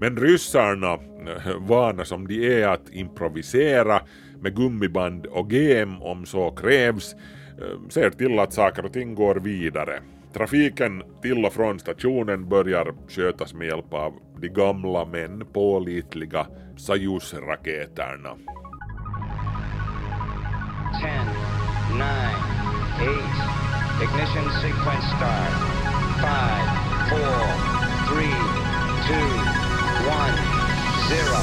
Men ryssarna, eh, vana som de är att improvisera med gummiband och gem om så krävs, eh, ser till att saker och ting går vidare. Trafiken till och från stationen börjar skötas med hjälp av de gamla men pålitliga Sajus-raketerna. 10, 9, 8, ignition sequence start. 5, 4, 3, 2, 1, 0.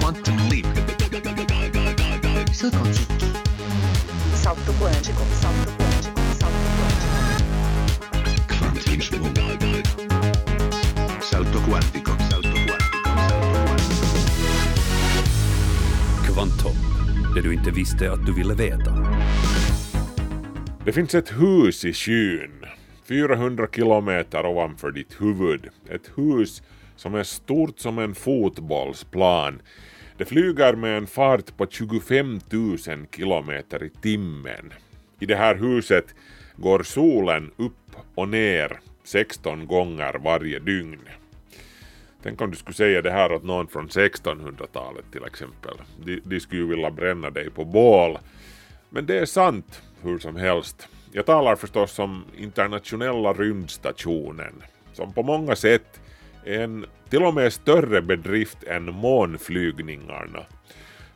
Quantum leap. Saut quantique. Salto quântico, salto quântico, salto quântico. Quantismo. Salto quântico. salto quântico. salto quantico. Kvantum. det du inte visste att du ville veta. Det finns ett hus i skyn, 400 kilometer ovanför ditt huvud. Ett hus som är stort som en fotbollsplan. Det flyger med en fart på 25 000 kilometer i timmen. I det här huset går solen upp och ner 16 gånger varje dygn. Tänk om du skulle säga det här åt någon från 1600-talet till exempel. De, de skulle ju vilja bränna dig på bål. Men det är sant hur som helst. Jag talar förstås om internationella rymdstationen som på många sätt en till och med större bedrift än månflygningarna.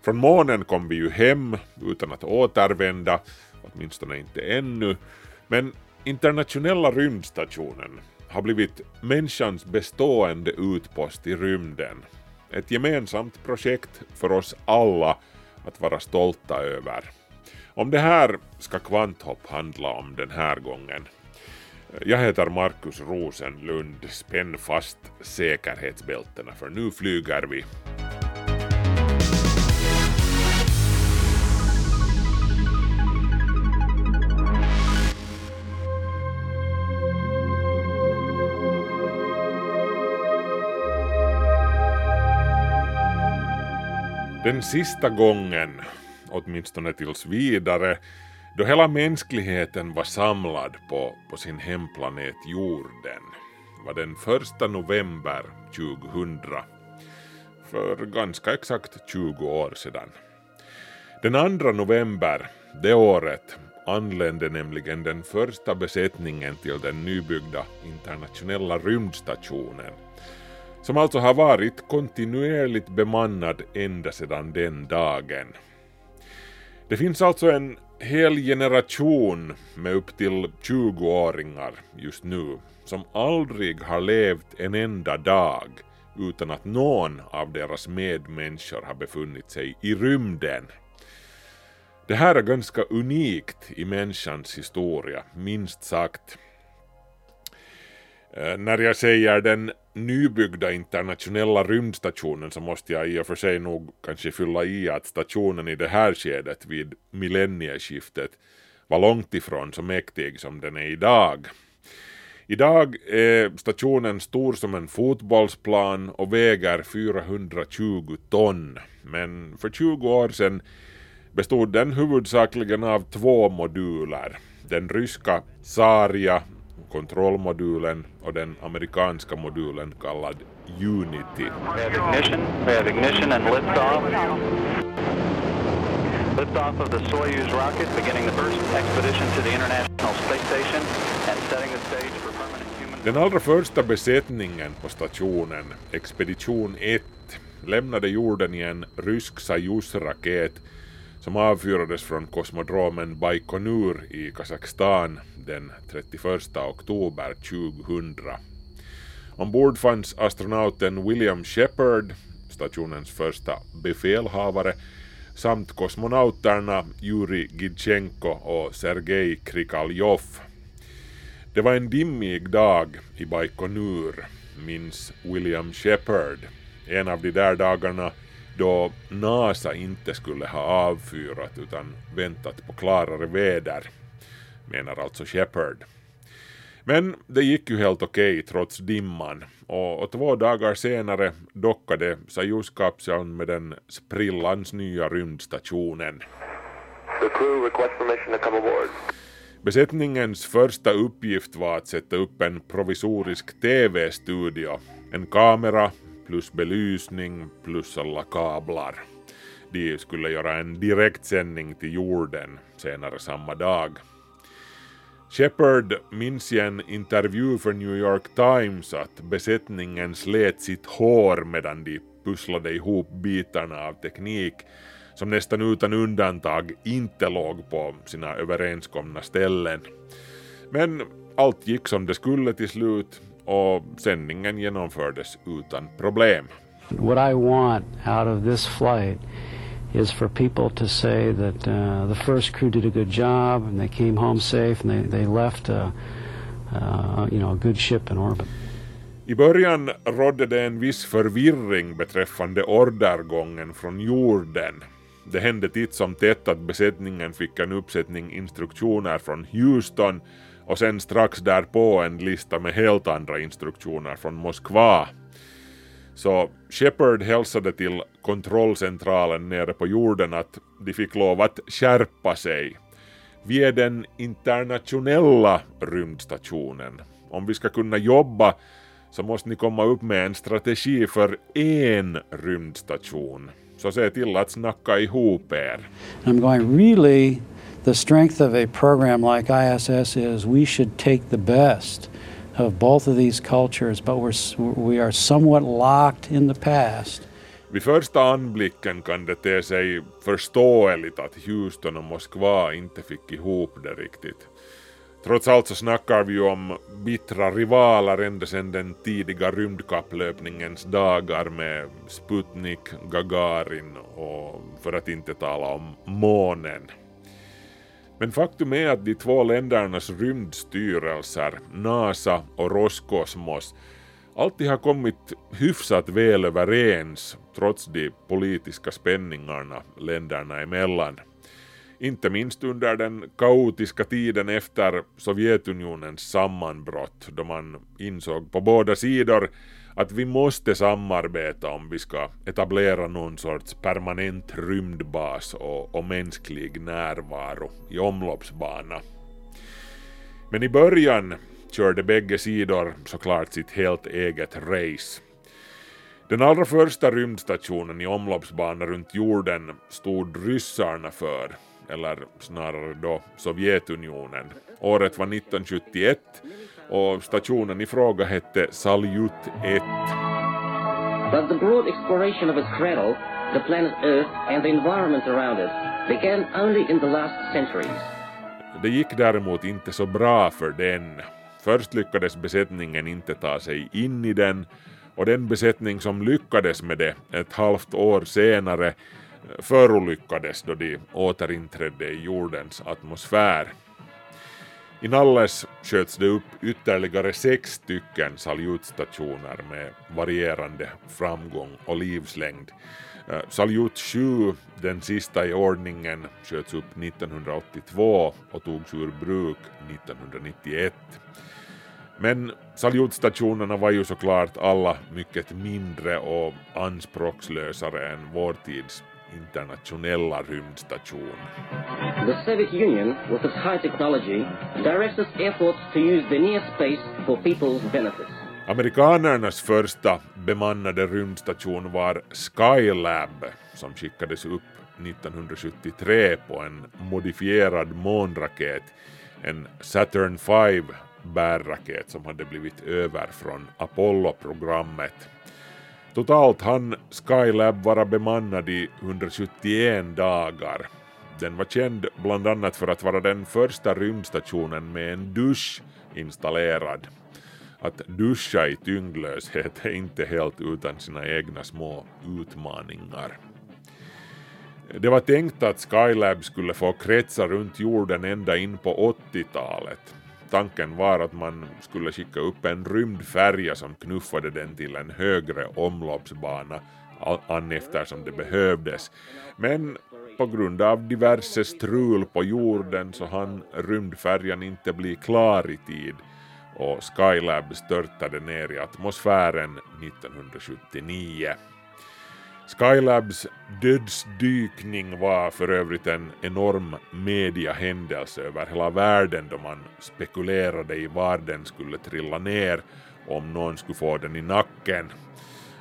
Från månen kom vi ju hem utan att återvända, åtminstone inte ännu, men internationella rymdstationen har blivit människans bestående utpost i rymden. Ett gemensamt projekt för oss alla att vara stolta över. Om det här ska Kvanthopp handla om den här gången. Jag heter Markus Rosenlund, spänn fast säkerhetsbältena för nu flyger vi. Den sista gången, åtminstone tills vidare, då hela mänskligheten var samlad på, på sin hemplanet jorden var den första november 2000, för ganska exakt 20 år sedan. Den 2 november det året anlände nämligen den första besättningen till den nybyggda internationella rymdstationen som alltså har varit kontinuerligt bemannad ända sedan den dagen. Det finns alltså en hel generation med upp till 20-åringar just nu som aldrig har levt en enda dag utan att någon av deras medmänniskor har befunnit sig i rymden. Det här är ganska unikt i människans historia, minst sagt. Eh, när jag säger den nybyggda internationella rymdstationen så måste jag i och för sig nog kanske fylla i att stationen i det här skedet vid millennieskiftet var långt ifrån så mäktig som den är idag. Idag är stationen stor som en fotbollsplan och väger 420 ton, men för 20 år sedan bestod den huvudsakligen av två moduler. Den ryska Saria kontrollmodulen och den amerikanska modulen kallad Unity. We have ignition, we have ignition and liftoff. Liftoff of the Soyuz rocket beginning the first expedition to the International Space Station and setting the stage for permanent human... Den allra första besättningen på stationen, Expedition 1, lämnade jorden i en rysk Sajus-raket som avfyrades från kosmodromen Baikonur i Kazakstan den 31 oktober 2000. Ombord fanns astronauten William Shepard, stationens första befälhavare, samt kosmonauterna Yuri Gidchenko och Sergej Krikaljov. Det var en dimmig dag i Baikonur, minns William Shepard. En av de där dagarna då NASA inte skulle ha avfyrat utan väntat på klarare väder, menar alltså Shepard. Men det gick ju helt okej trots dimman och, och, två dagar senare dockade Soyuz-kapseln med den sprillans nya rymdstationen. Besättningens första uppgift var att sätta upp en provisorisk TV-studio En kamera plus belysning plus alla kablar. De skulle göra en direktsändning till jorden senare samma dag. Shepard minns i en intervju för New York Times att besättningen slet sitt hår medan de pusslade ihop bitarna av teknik som nästan utan undantag inte låg på sina överenskomna ställen. Men allt gick som det skulle till slut och sändningen genomfördes utan problem. What I want out of this flight is for people to say that uh, the first crew did a good job and they came home safe and they, they left a, uh, you know, a good ship in orbit. I början rådde det en viss förvirring beträffande ordergången från jorden. Det hände titt som tätt att besättningen fick en uppsättning instruktioner från Houston och sen strax därpå en lista med helt andra instruktioner från Moskva. Så Shepard hälsade till kontrollcentralen nere på jorden att de fick lov att skärpa sig. Vi är den internationella rymdstationen. Om vi ska kunna jobba så måste ni komma upp med en strategi för en rymdstation. Så se till att snacka ihop er. I'm going really the strength of a program like ISS is we should take the best of both of these cultures but we're, we are somewhat locked in the past. Vid första anblicken kan det te sig förståeligt att Houston och Moskva inte fick ihop det riktigt. Trots allt så snackar vi ju om bittra rivaler ända sedan den tidiga rymdkapplöpningens dagar med Sputnik, Gagarin och för att inte tala om månen. Men faktum är att de två ländernas rymdstyrelser, NASA och Roskosmos, alltid har kommit hyfsat väl överens trots de politiska spänningarna länderna emellan. Inte minst under den kaotiska tiden efter Sovjetunionens sammanbrott då man insåg på båda sidor att vi måste samarbeta om vi ska etablera någon sorts permanent rymdbas och, och mänsklig närvaro i omloppsbana. Men i början körde bägge sidor såklart sitt helt eget race. Den allra första rymdstationen i omloppsbana runt jorden stod ryssarna för eller snarare då Sovjetunionen. Året var 1971 och stationen i fråga hette Saljut 1. But the broad exploration of its cradle, the planet Earth and the environment around it began only in the last centuries. Det gick däremot inte så bra för den. Först lyckades besättningen inte ta sig in i den och den besättning som lyckades med det ett halvt år senare förolyckades då de återinträdde i jordens atmosfär. I Nalles sköts det upp ytterligare sex stycken salutstationer med varierande framgång och livslängd. Eh, salut Saljut 7, den sista i ordningen, sköts upp 1982 och togs ur bruk 1991. Men saljutstationerna var ju såklart alla mycket mindre och anspråkslösare än vår tids internationella rymdstation. The Soviet Union, with its high technology, directs its efforts to use the near space for people's benefits. Amerikanernas första bemannade rymdstation var Skylab som skickades upp 1973 på en modifierad månraket, en Saturn V bärraket som hade blivit över från Apollo-programmet. Totalt hann Skylab vara bemannad i 171 dagar. Den var känd bland annat för att vara den första rymdstationen med en dusch installerad. Att duscha i tyngdlöshet är inte helt utan sina egna små utmaningar. Det var tänkt att Skylab skulle få kretsa runt jorden ända in på 80-talet tanken var att man skulle skicka upp en rymdfärja som knuffade den till en högre omloppsbana an eftersom det behövdes. Men på grund av diverse strul på jorden så hann rymdfärjan inte bli klar i tid och Skylab störtade ner i atmosfären 1979. Skylabs dödsdykning var för övrigt en enorm mediahändelse över hela världen då man spekulerade i var den skulle trilla ner om någon skulle få den i nacken.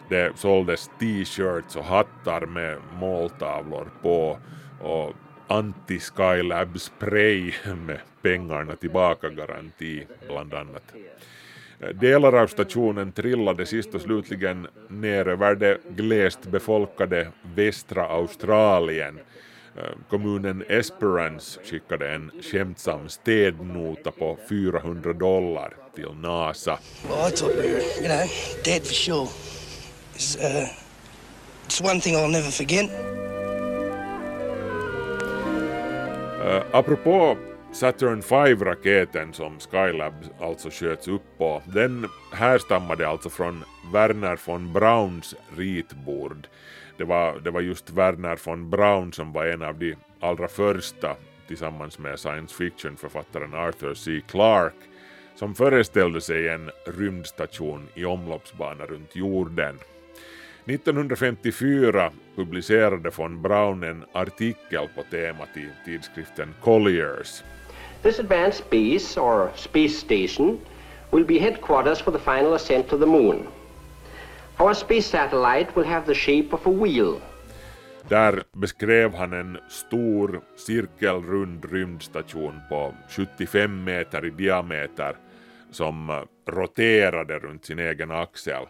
Det såldes t-shirts och hattar med måltavlor på och anti-Skylab spray med pengarna tillbaka-garanti bland annat. Delar av stationen trillade sist och slutligen ner över det glest befolkade västra Australien. Kommunen Esperance skickade en skämtsam städnota på 400 dollar till NASA. Well, I thought we were, you know, dead for sure. It's, uh, it's one thing I'll never forget. Uh, apropå Saturn 5-raketen som Skylab alltså sköts upp på, den härstammade alltså från Werner von Brauns ritbord. Det var, det var just Werner von Braun som var en av de allra första tillsammans med science fiction-författaren Arthur C. Clarke som föreställde sig en rymdstation i omloppsbana runt jorden. 1954 publicerade von Braun en artikel på temat i tidskriften Colliers. This advanced base, or space station, will be headquarters for the final ascent to the moon. Our space satellite will have the shape of a wheel. Där beskrev han en stor cirkelrund rymdstation på 75 meter i diameter som eh, roterade runt sin egen axel.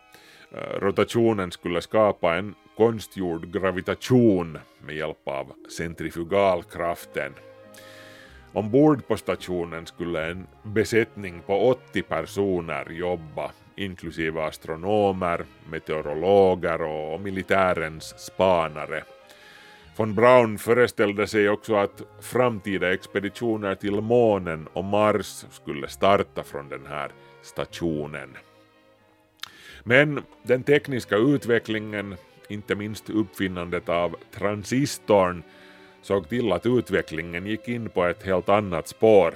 Eh, rotationen skulle skapa en konstgjord gravitation med hjälp av centrifugalkraften. Ombord på stationen skulle en besättning på 80 personer jobba, inklusive astronomer, meteorologer och militärens spanare. Von Braun föreställde sig också att framtida expeditioner till månen och Mars skulle starta från den här stationen. Men den tekniska utvecklingen, inte minst uppfinnandet av transistorn, såg till att utvecklingen gick in på ett helt annat spår.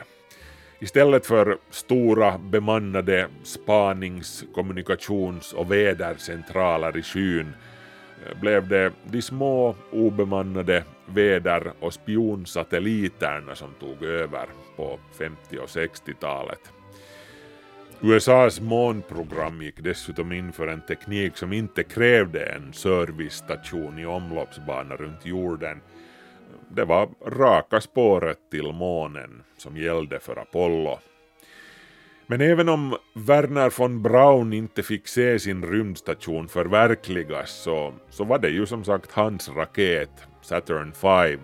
Istället för stora bemannade spanings-, kommunikations och vädercentraler i skyn eh, blev det de små obemannade väder och spionsatelliterna som tog över på 50 och 60-talet. USAs månprogram gick dessutom in för en teknik som inte krävde en servicestation i omloppsbana runt jorden. Det var raka spåret till månen som gällde för Apollo. Men även om Werner von Braun inte fick se sin rymdstation förverkligas så, så var det ju som sagt hans raket, Saturn V,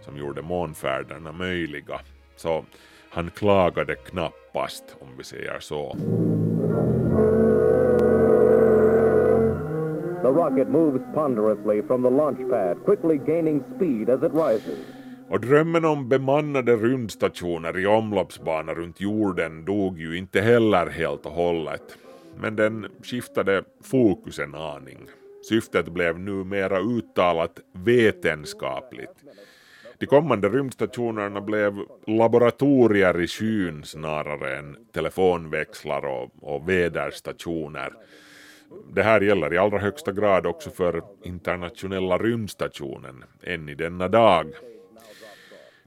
som gjorde månfärderna möjliga. Så han klagade knappast, om vi säger så. The rocket moves ponderously from the launch pad, quickly gaining speed as it rises. Och drömmen om bemannade rymdstationer i omloppsbana runt jorden dog ju inte heller helt och hållet. Men den skiftade fokus en aning. Syftet blev numera uttalat vetenskapligt. De kommande rymdstationerna blev laboratorier i skyn snarare än telefonväxlar och, och väderstationer. Det här gäller i allra högsta grad också för internationella rymdstationen än i denna dag.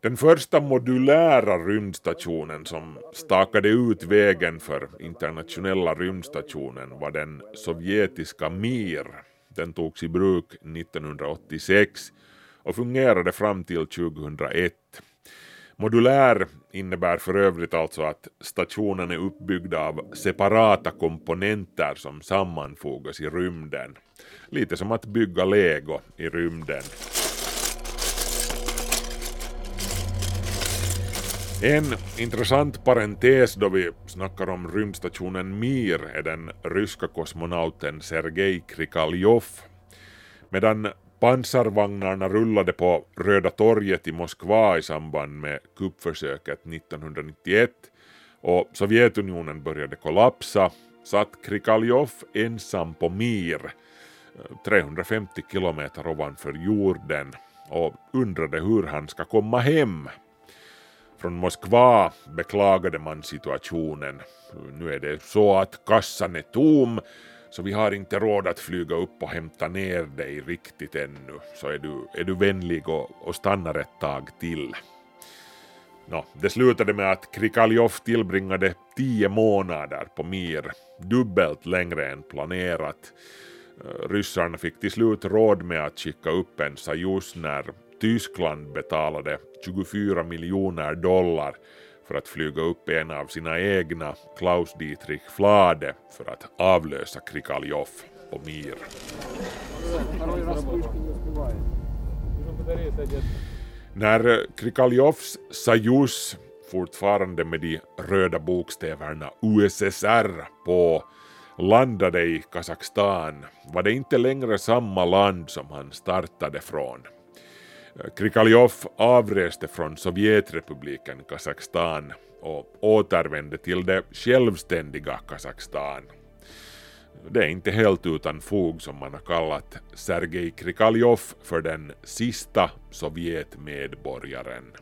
Den första modulära rymdstationen som stakade ut vägen för internationella rymdstationen var den sovjetiska Mir. Den togs i bruk 1986 och fungerade fram till 2001. Modulär innebär för övrigt alltså att stationen är uppbyggd av separata komponenter som sammanfogas i rymden. Lite som att bygga lego i rymden. En intressant parentes då vi snackar om rymdstationen Mir är den ryska kosmonauten Sergej Krikaljov. Medan pansarvagnarna rullade på Röda torget i Moskva i samband med kuppförsöket 1991 och Sovjetunionen började kollapsa satt Krikaljov ensam på Mir, 350 kilometer ovanför jorden och undrade hur han ska komma hem. Från Moskva beklagade man situationen. Nu är det så att kassan är tom så vi har inte råd att flyga upp och hämta ner dig riktigt ännu, så är du, är du vänlig och, och stannar ett tag till. Nå, det slutade med att Krikaljov tillbringade tio månader på Mir, dubbelt längre än planerat. Eh, ryssarna fick till slut råd med att skicka upp en Sajus när Tyskland betalade 24 miljoner dollar för att flyga upp en av sina egna, Klaus Dietrich Flade, för att avlösa Krikaljov på Mir. När Krikaljovs Sajus, fortfarande med de röda bokstäverna USSR på, landade i Kazakstan var det inte längre samma land som han startade från. Krikaljov avreste från Sovjetrepubliken Kazakstan och återvände till det självständiga Kazakstan. Det är inte helt utan fog som man har kallat Sergej Krikaljov för den sista Sovjetmedborgaren.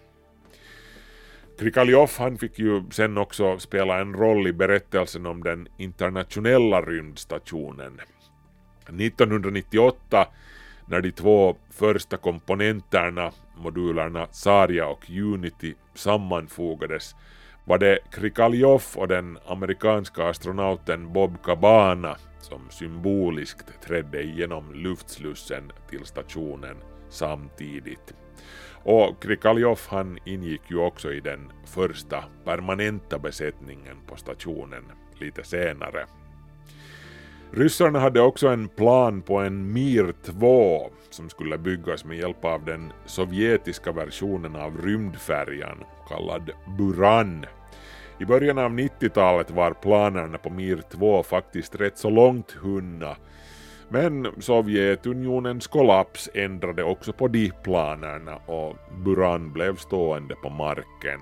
Krikaljov han fick ju sen också spela en roll i berättelsen om den internationella rymdstationen. 1998 när de två första komponenterna, modulerna Saria och Unity, sammanfogades var det Krikaljov och den amerikanska astronauten Bob Cabana som symboliskt trädde igenom luftslussen till stationen samtidigt. Och Krikaljov han ingick ju också i den första permanenta besättningen på stationen lite senare. Ryssarna hade också en plan på en Mir 2 som skulle byggas med hjälp av den sovjetiska versionen av rymdfärjan kallad Buran. I början av 90-talet var planerna på Mir 2 faktiskt rätt så långt hunna men Sovjetunionens kollaps ändrade också på de planerna och Buran blev stående på marken.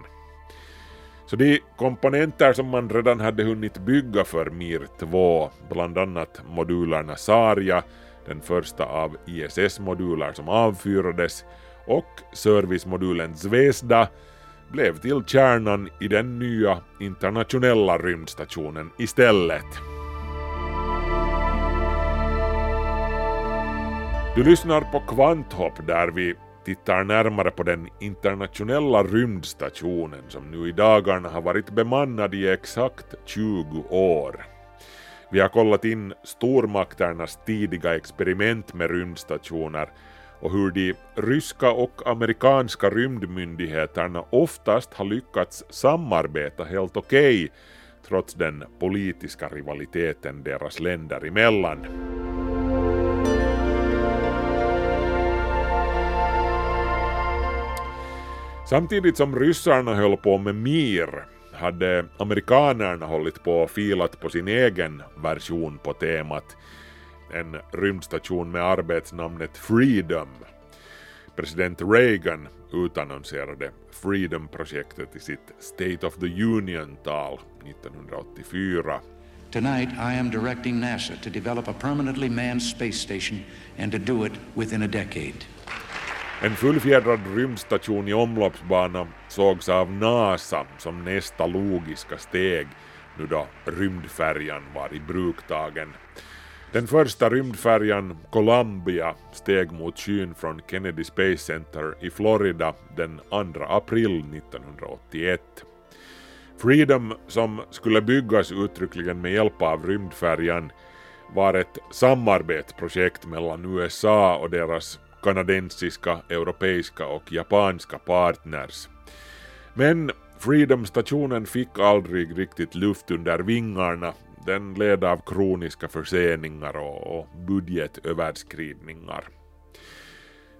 Så de komponenter som man redan hade hunnit bygga för Mir 2, bland annat modulerna Saria, den första av ISS-moduler som avfyrades, och servicemodulen Zvezda, blev till kärnan i den nya internationella rymdstationen istället. Du lyssnar på Kvanthopp där vi tittar närmare på den internationella rymdstationen som nu i dagarna har varit bemannad i exakt 20 år. Vi har kollat in stormakternas tidiga experiment med rymdstationer och hur de ryska och amerikanska rymdmyndigheterna oftast har lyckats samarbeta helt okej okay, trots den politiska rivaliteten deras länder emellan. Samtidigt som ryssarna höll på med Mir hade amerikanerna hållit på och filat på sin egen version på temat, en rymdstation med arbetsnamnet Freedom. President Reagan utannonserade Freedom-projektet i sitt State of the Union-tal 1984. Tonight I am directing NASA to develop a permanently manned space station and to do it within a decade. En fullfjädrad rymdstation i omloppsbana sågs av NASA som nästa logiska steg nu då rymdfärjan var i bruktagen. Den första rymdfärjan Columbia steg mot skyn från Kennedy Space Center i Florida den 2 april 1981. Freedom, som skulle byggas uttryckligen med hjälp av rymdfärjan, var ett samarbetsprojekt mellan USA och deras kanadensiska, europeiska och japanska partners. Men Freedom-stationen fick aldrig riktigt luft under vingarna. Den led av kroniska förseningar och budgetöverskridningar.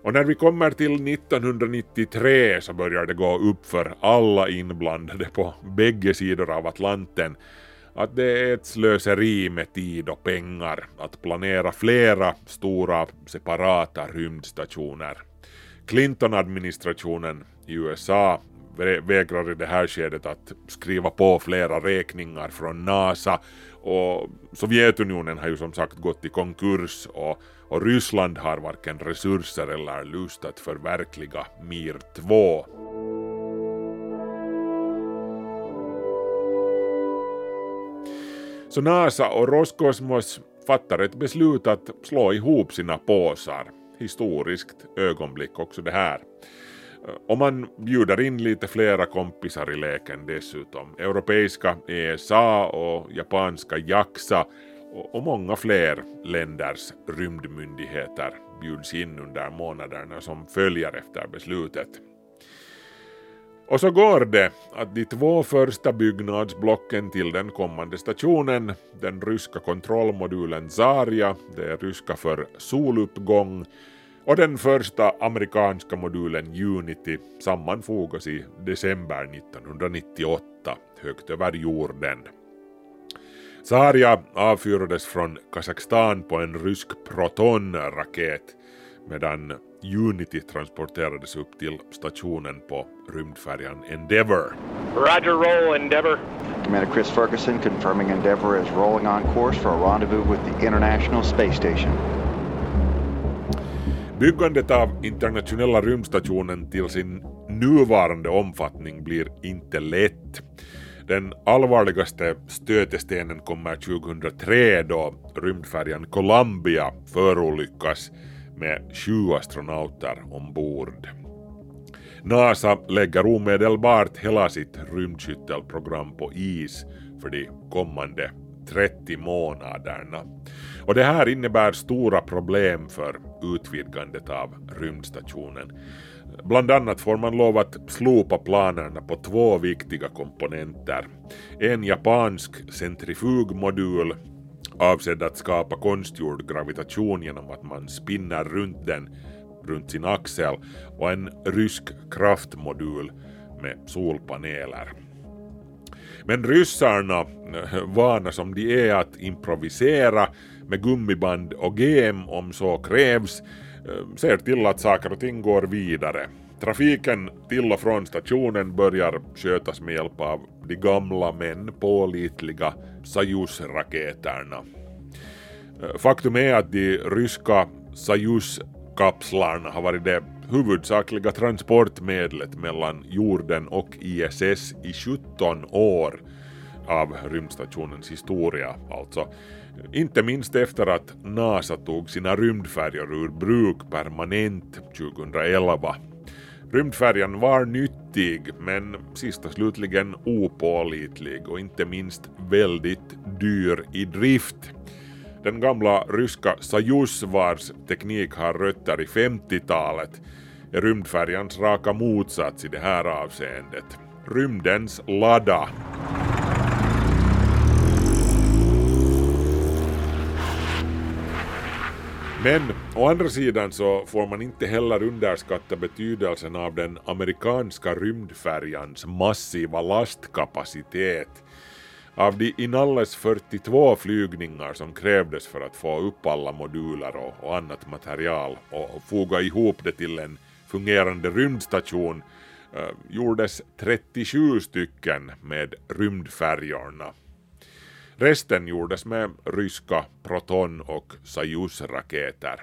Och när vi kommer till 1993 så börjar det gå upp för alla inblandade på bägge sidor av Atlanten att det är ett slöseri med tid och pengar att planera flera stora separata rymdstationer. Clinton-administrationen i USA vägrar i det här skedet att skriva på flera räkningar från NASA och Sovjetunionen har ju som sagt gått i konkurs och, och Ryssland har varken resurser eller lust att förverkliga Mir 2. Så NASA och Roskosmos fattar ett beslut att slå ihop sina påsar. Historiskt ögonblick också det här. Och man bjuder in lite flera kompisar i leken dessutom. Europeiska ESA och japanska JAXA och många fler länders rymdmyndigheter bjuds in under månaderna som följer efter beslutet. Och så går det att de två första byggnadsblocken till den kommande stationen, den ryska kontrollmodulen Zarya, det är ryska för soluppgång, och den första amerikanska modulen Unity sammanfogas i december 1998 högt över jorden. Zarya avfyrades från Kazakstan på en rysk Proton-raket medan Unity transporterades upp till stationen på rymdfärjan Endeavour. Roger roll Endeavour. Commander Chris Ferguson confirming Endeavour is rolling on course for a rendezvous with the International Space Station. Byggandet av internationella rymdstationen till sin nuvarande omfattning blir inte lätt. Den allvarligaste stötestenen kommer 2003 då rymdfärjan Columbia förolyckas med sju astronauter ombord. NASA lägger omedelbart hela sitt rymdskyttelprogram på is för de kommande 30 månaderna. Och det här innebär stora problem för utvidgandet av rymdstationen. Bland annat får man lov att slopa planerna på två viktiga komponenter. En japansk centrifugmodul avsedd att skapa konstgjord gravitation genom att man spinner runt den runt sin axel och en rysk kraftmodul med solpaneler. Men ryssarna, eh, vana som de är att improvisera med gummiband och gem om så krävs, eh, ser till att saker och ting går vidare. Trafiken till och från stationen börjar skötas med hjälp av de gamla men pålitliga Sajus-raketerna. Eh, faktum är att de ryska Sajus-kapslarna har varit det huvudsakliga transportmedlet mellan jorden och ISS i 17 år av rymdstationens historia alltså. Inte minst efter att NASA tog sina rymdfärjor ur bruk permanent 2011. Rymdfärjan var nyttig men sist och slutligen opålitlig och inte minst väldigt dyr i drift. Den gamla ryska Sajus vars teknik har rötter i 50-talet är rymdfärjans raka motsats i det här avseendet. Rymdens ladda. Men å andra sidan så får man inte heller underskatta betydelsen av den amerikanska rymdfärjans massiva lastkapacitet. Av de inalles 42 flygningar som krävdes för att få upp alla moduler och, och annat material och foga ihop det till en fungerande rymdstation eh, gjordes 37 stycken med rymdfärjorna. Resten gjordes med ryska Proton och Soyuz-raketer.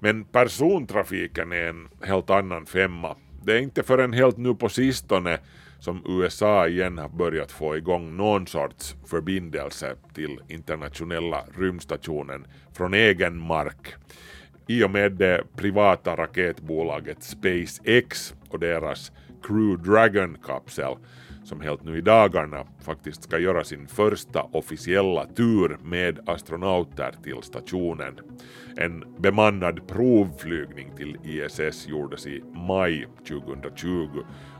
Men persontrafiken är en helt annan femma. Det är inte förrän helt nu på sistone som USA igen har börjat få igång någon sorts förbindelse till internationella rymdstationen från egen mark i och med det privata raketbolaget SpaceX och deras Crew Dragon-kapsel som helt nu i dagarna faktiskt ska göra sin första officiella tur med astronauter till stationen. En bemannad provflygning till ISS gjordes i maj 2020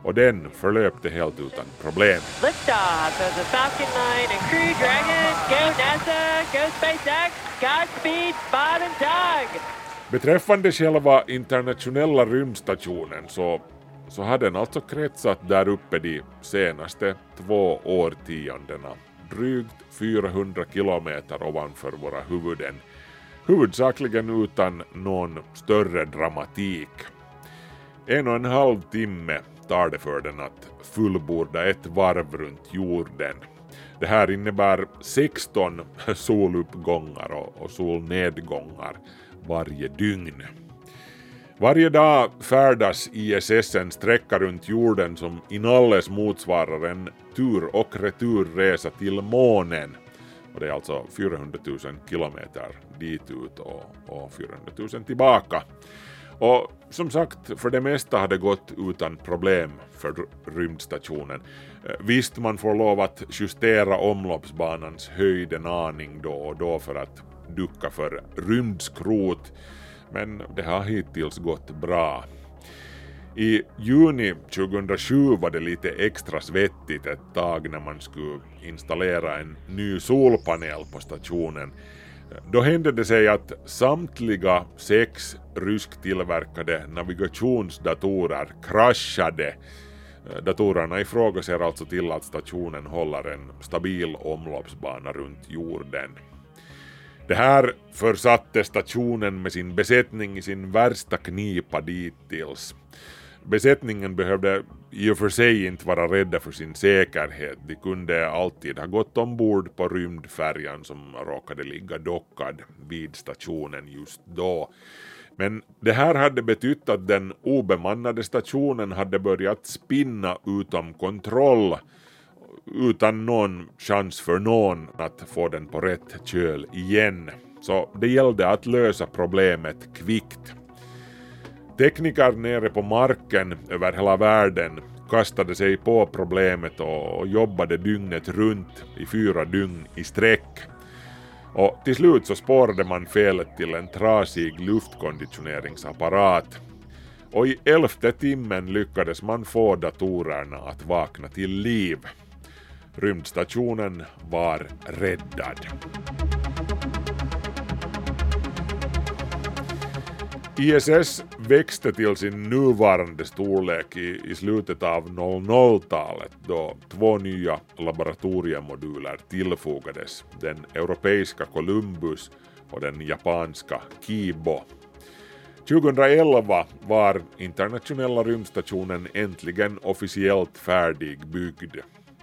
och den förlöpte helt utan problem. Liftoff of the Falcon 9 and Crew Dragon. Go NASA, go SpaceX, Godspeed, Bob and Doug! Beträffande själva internationella rymdstationen så så har den alltså kretsat där uppe de senaste två årtiondena, drygt 400 kilometer ovanför våra huvuden, huvudsakligen utan någon större dramatik. En och en halv timme tar det för den att fullborda ett varv runt jorden. Det här innebär 16 soluppgångar och solnedgångar varje dygn. Varje dag färdas ISS en sträcka runt jorden som inalles motsvarar en tur och returresa till månen. Och det är alltså 400 000 kilometer dit ut och, och 400 000 tillbaka. Och som sagt, för det mesta har det gått utan problem för rymdstationen. Eh, visst, man får lov att justera omloppsbanans höjd en aning då och då för att ducka för rymdskrot, men det har hittills gått bra. I juni 2007 var det lite extra svettigt ett tag när man skulle installera en ny solpanel på stationen. Då hände det sig att samtliga sex rysktillverkade navigationsdatorer kraschade. Datorerna i fråga ser alltså till att stationen håller en stabil omloppsbana runt jorden. Det här försatte stationen med sin besättning i sin värsta knipa dittills. Besättningen behövde i och för sig inte vara rädda för sin säkerhet. De kunde alltid ha gått ombord på rymdfärjan som råkade ligga dockad vid stationen just då. Men det här hade betytt att den obemannade stationen hade börjat spinna utom kontroll utan någon chans för någon att få den på rätt köl igen. Så det gällde att lösa problemet kvickt. Tekniker nere på marken över hela världen kastade sig på problemet och jobbade dygnet runt i fyra dygn i sträck. Och till slut så spårade man felet till en trasig luftkonditioneringsapparat. Och i elfte timmen lyckades man få datorerna att vakna till liv. Rymdstationen var räddad. ISS växte till sin nuvarande storlek i, i slutet av 00-talet då två nya laboratoriemoduler tillfogades, den europeiska Columbus och den japanska Kibo. 2011 var internationella rymdstationen äntligen officiellt färdigbyggd.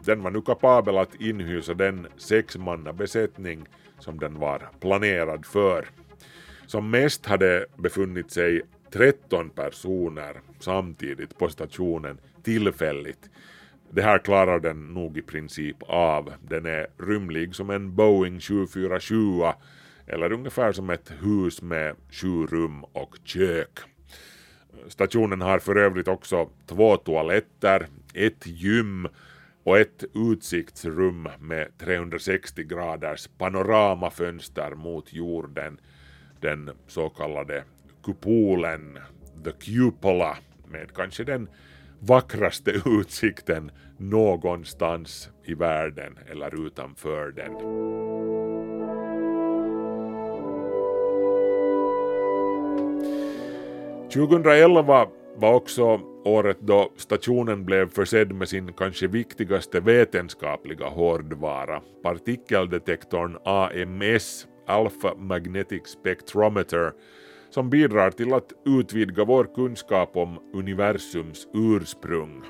Den var nu kapabel att inhysa den sexmannabesättning som den var planerad för. Som mest hade befunnit sig 13 personer samtidigt på stationen tillfälligt. Det här klarar den nog i princip av. Den är rymlig som en Boeing 747 eller ungefär som ett hus med sju rum och kök. Stationen har för övrigt också två toaletter, ett gym och ett utsiktsrum med 360 graders panoramafönster mot jorden den så kallade kupolen, the cupola, med kanske den vackraste utsikten någonstans i världen eller utanför den. –2011 var också året då stationen blev försedd med sin kanske viktigaste vetenskapliga hårdvara, partikeldetektorn AMS Alpha Magnetic Spectrometer som bidrar till att utvidga vår kunskap om universums ursprung.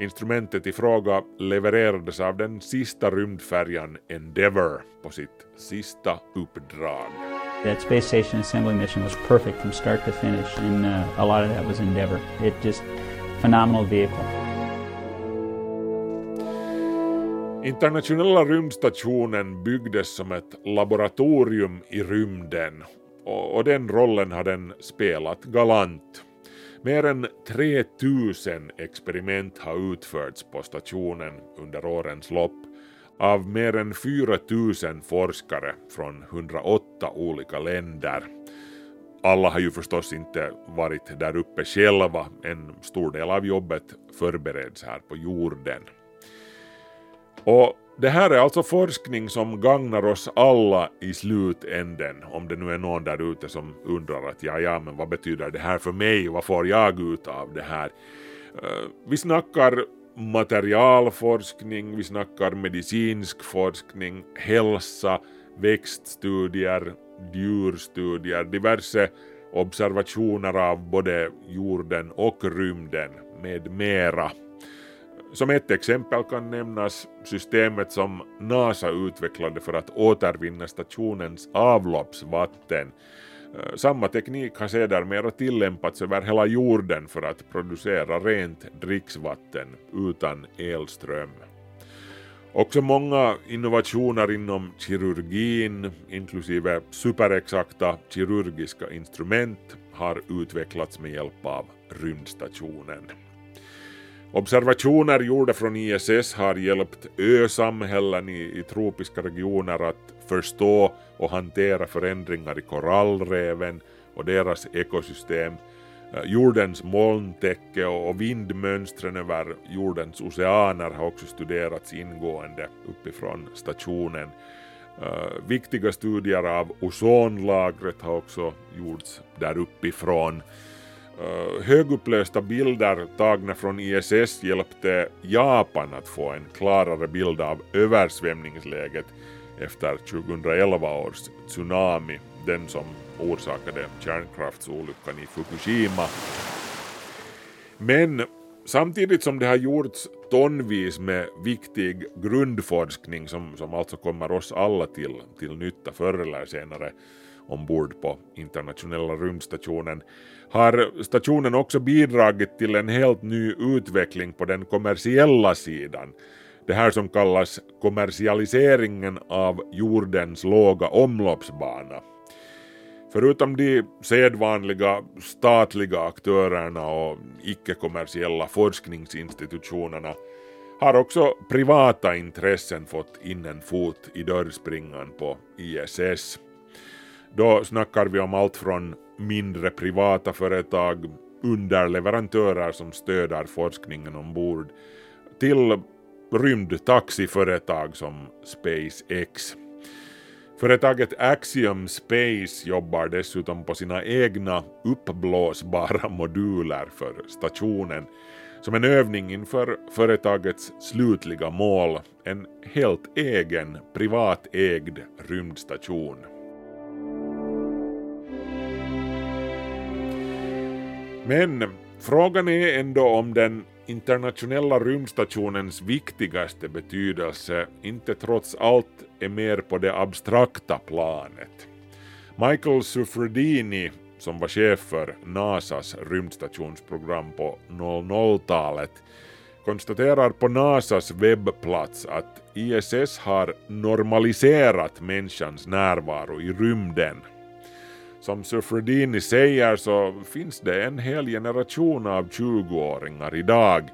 Instrumentet i fråga levererades av den sista rymdfärjan Endeavour på sitt sista uppdrag. That space station assembly mission was perfect from start to finish and uh, a lot of that was Endeavour. It just phenomenal vehicle. Internationella rymdstationen byggdes som ett laboratorium i rymden och, den rollen har den spelat galant. Mer än 3000 experiment har utförts på stationen under årens lopp av mer än 4000 forskare från 108 olika länder. Alla har ju förstås inte varit där uppe själva, en stor del av jobbet förbereds här på jorden. Och det här är alltså forskning som gagnar oss alla i slutänden, om det nu är någon där ute som undrar att ja, ja, men vad betyder det här för mig, vad får jag ut av det här? Eh, vi snackar materialforskning, vi snackar medicinsk forskning, hälsa, växtstudier, djurstudier, diverse observationer av både jorden och rymden med mera. Som ett exempel kan nämnas systemet som NASA utvecklade för att återvinna stationens avloppsvatten. Eh, samma teknik har sedermera tillämpats över hela jorden för att producera rent dricksvatten utan elström. Också många innovationer inom kirurgin, inklusive superexakta kirurgiska instrument, har utvecklats med hjälp av rymdstationen. Observationer gjorda från ISS har hjälpt ösamhällen i, i tropiska regioner att förstå och hantera förändringar i korallreven och deras ekosystem. Eh, jordens molntäcke och vindmönstren över jordens oceaner har också studerats ingående uppifrån stationen. Uh, viktiga studier av ozonlagret har också gjorts där uppifrån. Eh, uh, högupplösta bilder tagna från ISS hjälpte Japan att få en klarare bild av översvämningsläget efter 2011 års tsunami, den som orsakade kärnkraftsolyckan i Fukushima. Men samtidigt som det har gjorts tonvis med viktig grundforskning som, som alltså kommer oss alla till, till nytta förr eller senare ombord på internationella rymdstationen har stationen också bidragit till en helt ny utveckling på den kommersiella sidan. Det här som kallas kommersialiseringen av jordens låga omloppsbana. Förutom de sedvanliga statliga aktörerna och icke-kommersiella forskningsinstitutionerna har också privata intressen fått in en fot i dörrspringan på ISS. Då snackar vi om allt från mindre privata företag, underleverantörer som stöder forskningen ombord, till rymdtaxiföretag som SpaceX. Företaget Axiom Space jobbar dessutom på sina egna uppblåsbara moduler för stationen som en övning inför företagets slutliga mål, en helt egen privatägd rymdstation. Men frågan är ändå om den internationella rymdstationens viktigaste betydelse inte trots allt är mer på det abstrakta planet. Michael Suffredini, som var chef för NASAs rymdstationsprogram på 00-talet, konstaterar på NASAs webbplats att ISS har normaliserat människans närvaro i rymden som Suffredini säger så finns det en hel generation av 20-åringar idag,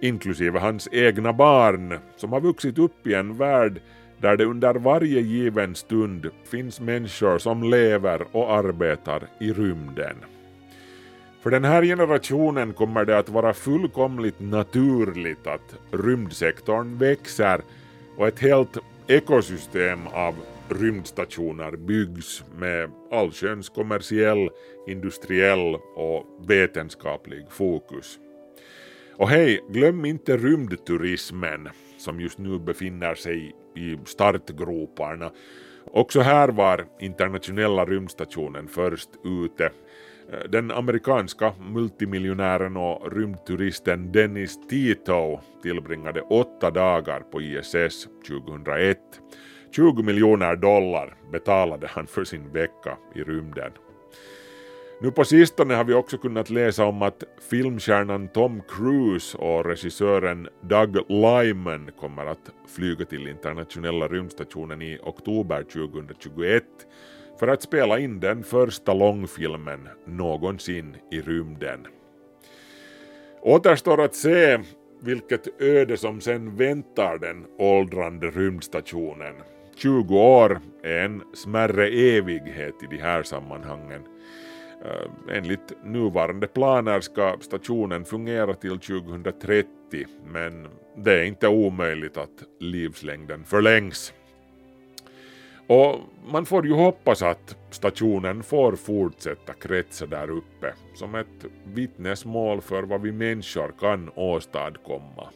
inklusive hans egna barn, som har vuxit upp i en värld där det under varje given stund finns människor som lever och arbetar i rymden. För den här generationen kommer det att vara fullkomligt naturligt att rymdsektorn växer och ett helt ekosystem av rymdstationer byggs med allsköns kommersiell, industriell och vetenskaplig fokus. Och hej, glöm inte rymdturismen som just nu befinner sig i startgroparna. Också här var internationella rymdstationen först ute. Den amerikanska multimiljonären och rymdturisten Dennis Tito tillbringade åtta dagar på ISS 2001 20 miljoner dollar betalade han för sin vecka i rymden. Nu på sistone har vi också kunnat läsa om att filmstjärnan Tom Cruise och regissören Doug Lyman kommer att flyga till internationella rymdstationen i oktober 2021 för att spela in den första långfilmen någonsin i rymden. Återstår att se vilket öde som sen väntar den åldrande rymdstationen 20 år är en smärre evighet i de här sammanhangen. Eh, enligt nuvarande planer ska stationen fungera till 2030 men det är inte omöjligt att livslängden förlängs. Och man får ju hoppas att stationen får fortsätta kretsa där uppe som ett vittnesmål för vad vi människor kan åstadkomma.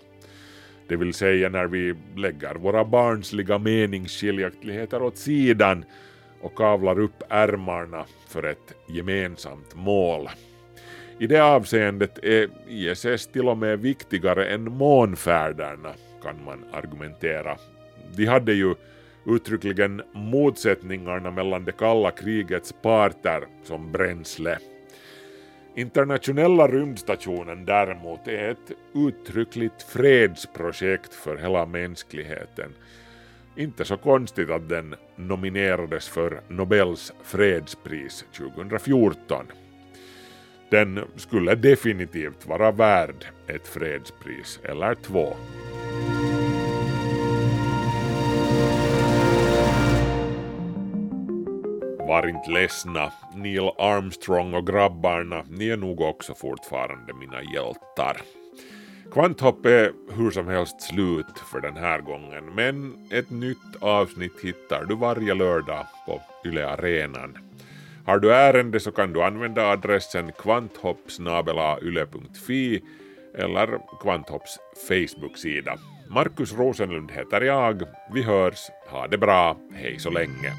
Det vill säga när vi lägger våra barnsliga meningsskiljaktigheter åt sidan och kavlar upp ärmarna för ett gemensamt mål. I det avseendet är ISS till och med viktigare än månfärderna, kan man argumentera. De hade ju uttryckligen motsättningarna mellan det kalla krigets parter som bränsle. Internationella rymdstationen däremot är ett uttryckligt fredsprojekt för hela mänskligheten. Inte så konstigt att den nominerades för Nobels fredspris 2014. Den skulle definitivt vara värd ett fredspris eller två. Var inte ledsna, Neil Armstrong och grabbarna, ni är nog också fortfarande mina hjältar. Kvanthopp är hur som helst slut för den här gången, men ett nytt avsnitt hittar du varje lördag på Yle Arenan. Har du ärende så kan du använda adressen kvanthopp.yle.fi eller Kvanthopps Facebook-sida. Markus Rosenlund heter jag. Vi hörs. Ha det bra. Hej så länge.